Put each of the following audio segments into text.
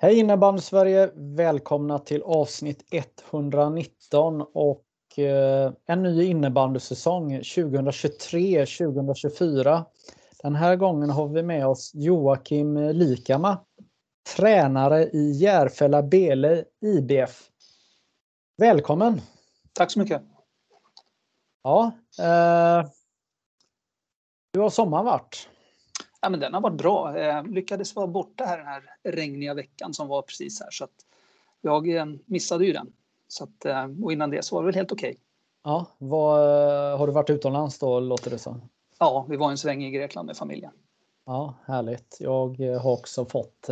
Hej innebandy Sverige! Välkomna till avsnitt 119 och eh, en ny innebandysäsong 2023-2024. Den här gången har vi med oss Joakim Likama, tränare i Järfälla Bele IBF. Välkommen! Tack så mycket! Ja, eh, hur har sommaren varit? Ja, men den har varit bra. Eh, lyckades vara borta här den här regniga veckan som var precis här så att jag eh, missade ju den. Så att, eh, och innan det så var det väl helt okej. Okay. Ja, vad, har du varit utomlands då låter det som? Ja, vi var en sväng i Grekland med familjen. Ja, härligt. Jag har också fått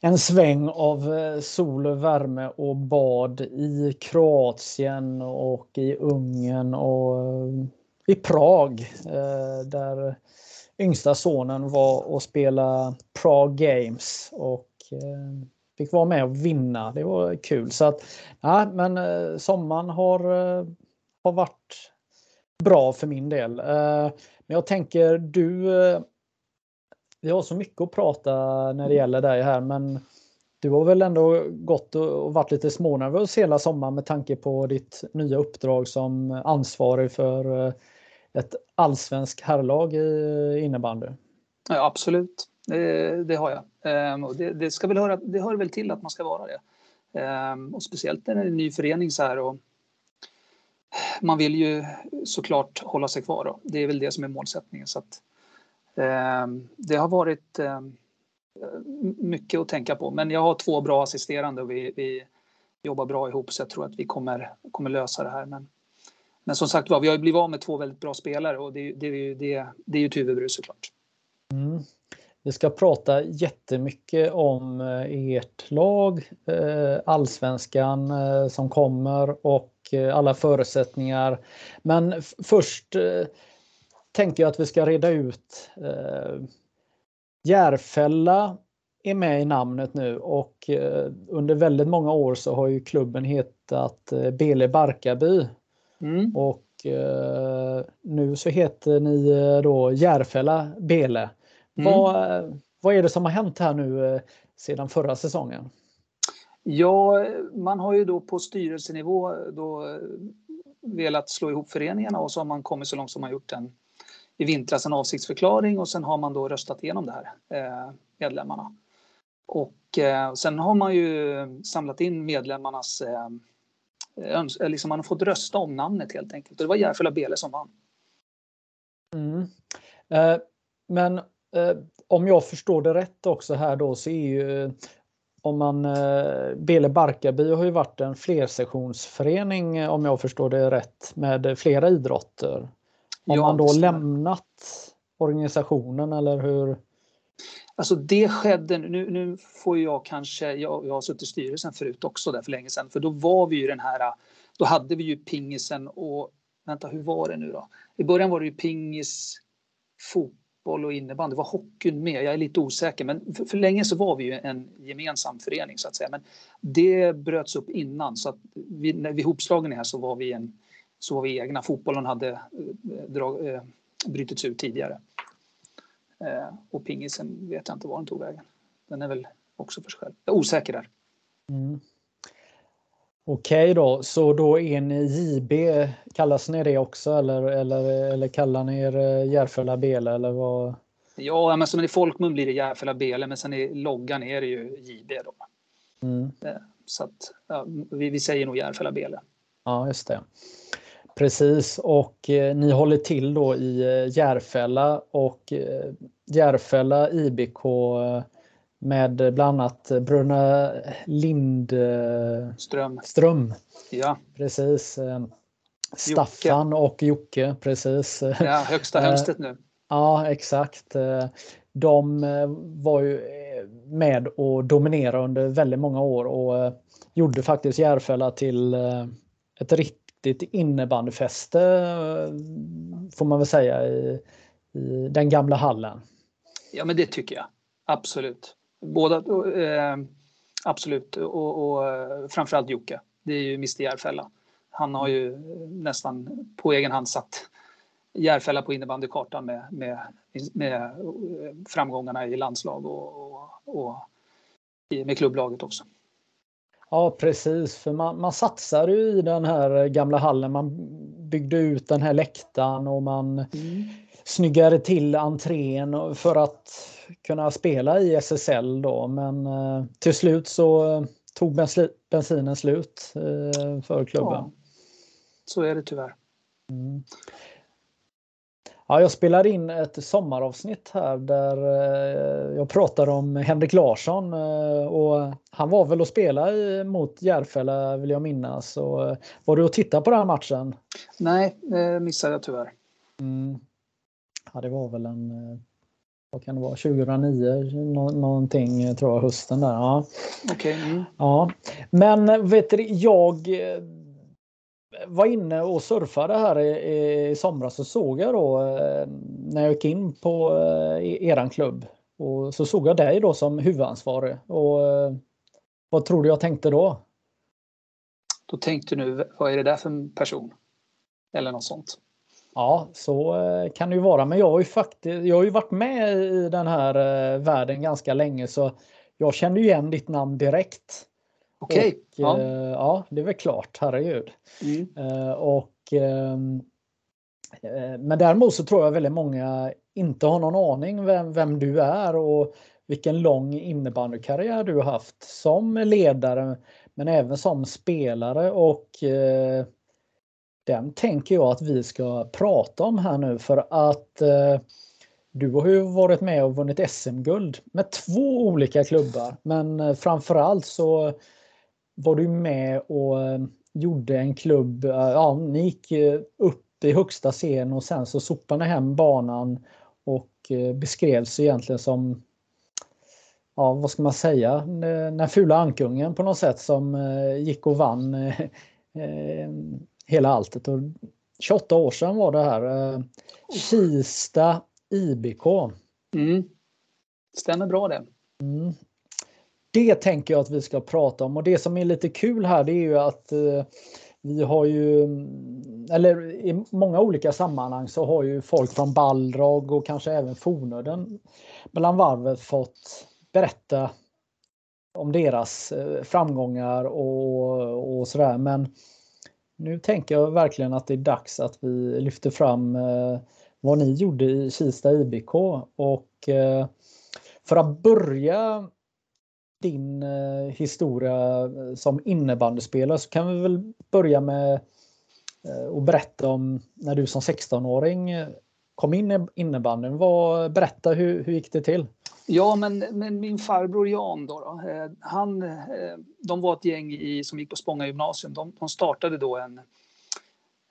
en sväng av sol och värme och bad i Kroatien och i Ungern och i Prag där yngsta sonen var och spela Prague Games och eh, fick vara med och vinna. Det var kul. Så att, ja, men eh, sommaren har, eh, har varit bra för min del. Men jag tänker du vi har så mycket att prata när det gäller dig här men du har väl ändå gått och varit lite smånervös hela sommaren med tanke på ditt nya uppdrag som ansvarig för ett allsvensk herrlag i innebandy? Ja, absolut, det, det har jag. Ehm, och det, det, ska väl höra, det hör väl till att man ska vara det. Ehm, och speciellt när det är en ny förening så här. Och man vill ju såklart hålla sig kvar. Då. Det är väl det som är målsättningen. Så att, ehm, det har varit mycket att tänka på. Men jag har två bra assisterande och vi, vi jobbar bra ihop så jag tror att vi kommer, kommer lösa det här. Men men som sagt var, vi har blivit av med två väldigt bra spelare och det, det, det, det är ju ett huvudbry såklart. Mm. Vi ska prata jättemycket om eh, ert lag, eh, allsvenskan eh, som kommer och alla förutsättningar. Men först tänker jag att vi ska reda ut Järfälla är med i namnet nu och under väldigt många år så har ju klubben hetat Bele Barkarby Mm. Och eh, nu så heter ni eh, då Järfälla Bele. Mm. Vad, vad är det som har hänt här nu eh, sedan förra säsongen? Ja, man har ju då på styrelsenivå då velat slå ihop föreningarna och så har man kommit så långt som man gjort en i vintras en avsiktsförklaring och sen har man då röstat igenom det här, medlemmarna. Och sen har man ju samlat in medlemmarnas liksom man har fått rösta om namnet helt enkelt. Och det var Järfälla Bele som vann. Mm. Eh, men eh, om jag förstår det rätt också här då så är ju om man eh, Bele Barkarby har ju varit en flersektionsförening om jag förstår det rätt med flera idrotter. Har ja, man då lämnat organisationen eller hur? Alltså det skedde, nu, nu får jag kanske, jag, jag har suttit i styrelsen förut också där för länge sedan, för då var vi ju den här, då hade vi ju pingisen och, vänta hur var det nu då? I början var det ju pingis, fotboll och innebandy, var hockeyn med? Jag är lite osäker, men för, för länge så var vi ju en gemensam förening så att säga, men det bröts upp innan så att vi, när vi hopslagen här så var vi en, så var vi egna, fotbollen hade äh, drag, äh, brutits ut tidigare. Eh, och pingisen vet jag inte var den tog vägen. Den är väl också för sig själv. Jag är osäker där. Mm. Okej då, så då är ni JB, kallas ni det också eller, eller, eller kallar ni er eh, Järfälla Bele eller vad? Ja, men som i folkmun blir det Järfälla Bele men sen i loggan är det ju JB då. Mm. Eh, så att ja, vi, vi säger nog Järfälla Bele. Ja, just det. Precis och eh, ni håller till då i eh, Järfälla och eh, Järfälla IBK med bland annat Bruna Lindström. Ström. Ja. Precis. Staffan Jocke. och Jocke, precis. Ja, högsta hönset nu. Ja, exakt. De var ju med och dominera under väldigt många år och gjorde faktiskt Järfälla till ett riktigt innebandyfäste får man väl säga i, i den gamla hallen. Ja men det tycker jag. Absolut. Båda, eh, absolut och, och eh, framförallt Jocke. Det är ju Mr Järfälla. Han har ju nästan på egen hand satt Järfälla på innebandykartan med, med, med framgångarna i landslag och, och, och med klubblaget också. Ja precis, för man, man satsade ju i den här gamla hallen. Man byggde ut den här läktaren och man mm. snyggade till entrén för att kunna spela i SSL då. Men eh, till slut så tog bensinen slut eh, för klubben. Ja, så är det tyvärr. Mm. Ja, jag spelar in ett sommaravsnitt här där eh, jag pratar om Henrik Larsson eh, och han var väl och spela mot Järfälla vill jag minnas. Och eh, var du och tittade på den här matchen? Nej, det missade jag tyvärr. Mm. Ja, det var väl en vad kan det vara, 2009 någonting tror jag, hösten där. Ja. Okay. Mm. Ja. Men vet du, jag var inne och surfade här i, i somras så såg jag då eh, när jag gick in på eh, eran klubb och så såg jag dig då som huvudansvarig. Och eh, vad tror du jag tänkte då? Då tänkte du, vad är det där för en person? Eller något sånt. Ja, så kan det ju vara. Men jag har ju faktiskt, jag har ju varit med i den här världen ganska länge så jag kände igen ditt namn direkt. Okej. Okay. Ja. Eh, ja, det är väl klart, herregud. Mm. Eh, och, ehm, eh, men däremot så tror jag väldigt många inte har någon aning vem, vem du är och vilken lång innebandykarriär du har haft som ledare men även som spelare och den tänker jag att vi ska prata om här nu för att du har ju varit med och vunnit SM-guld med två olika klubbar men framförallt så var du med och eh, gjorde en klubb, eh, ja ni gick eh, upp i högsta scen och sen så sopade ni hem banan och beskrevs egentligen som ja, vad ska man säga, den fula ankungen på något sätt som gick och vann hela alltet. Och 28 år sedan var det här. Kista IBK. Mm. Stämmer bra det. Mm det tänker jag att vi ska prata om och det som är lite kul här det är ju att eh, vi har ju, mm, eller i många olika sammanhang så har ju folk från Balrog och kanske även Fornöden mellan varvet fått berätta om deras eh, framgångar och, och sådär. Men nu tänker jag verkligen att det är dags att vi lyfter fram eh, vad ni gjorde i Kista IBK och eh, för att börja din eh, historia eh, som innebandyspelare så kan vi väl börja med eh, att berätta om när du som 16-åring eh, kom in i innebandyn. Vad, berätta hur, hur gick det till? Ja, men, men min farbror Jan då, då eh, han, eh, de var ett gäng i, som gick på Spånga gymnasium. De, de startade då en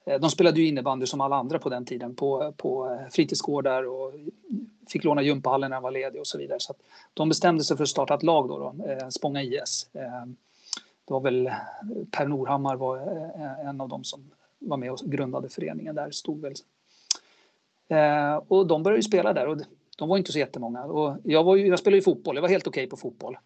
Eh, de spelade ju innebandy som alla andra på den tiden på, på eh, fritidsgårdar och fick låna gympahallen när han var ledig och så vidare. Så de bestämde sig för att starta ett lag då, då eh, Spånga IS. Det var väl Per Norhammar var en av dem som var med och grundade föreningen där, stod väl. Och de började ju spela där och de var inte så jättemånga. Och jag, var ju, jag spelade ju fotboll, jag var helt okej okay på fotboll.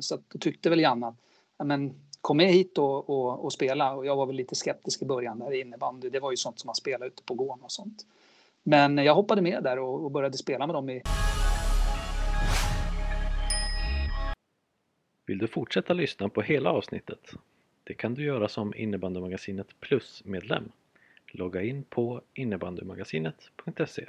Så då tyckte väl Janna att men kom med hit och, och, och, spela. Och jag var väl lite skeptisk i början där innebandy. Det var ju sånt som man spelade ute på gården och sånt. Men jag hoppade med där och, och började spela med dem i Vill du fortsätta lyssna på hela avsnittet? Det kan du göra som innebandymagasinet Plus-medlem. Logga in på innebandymagasinet.se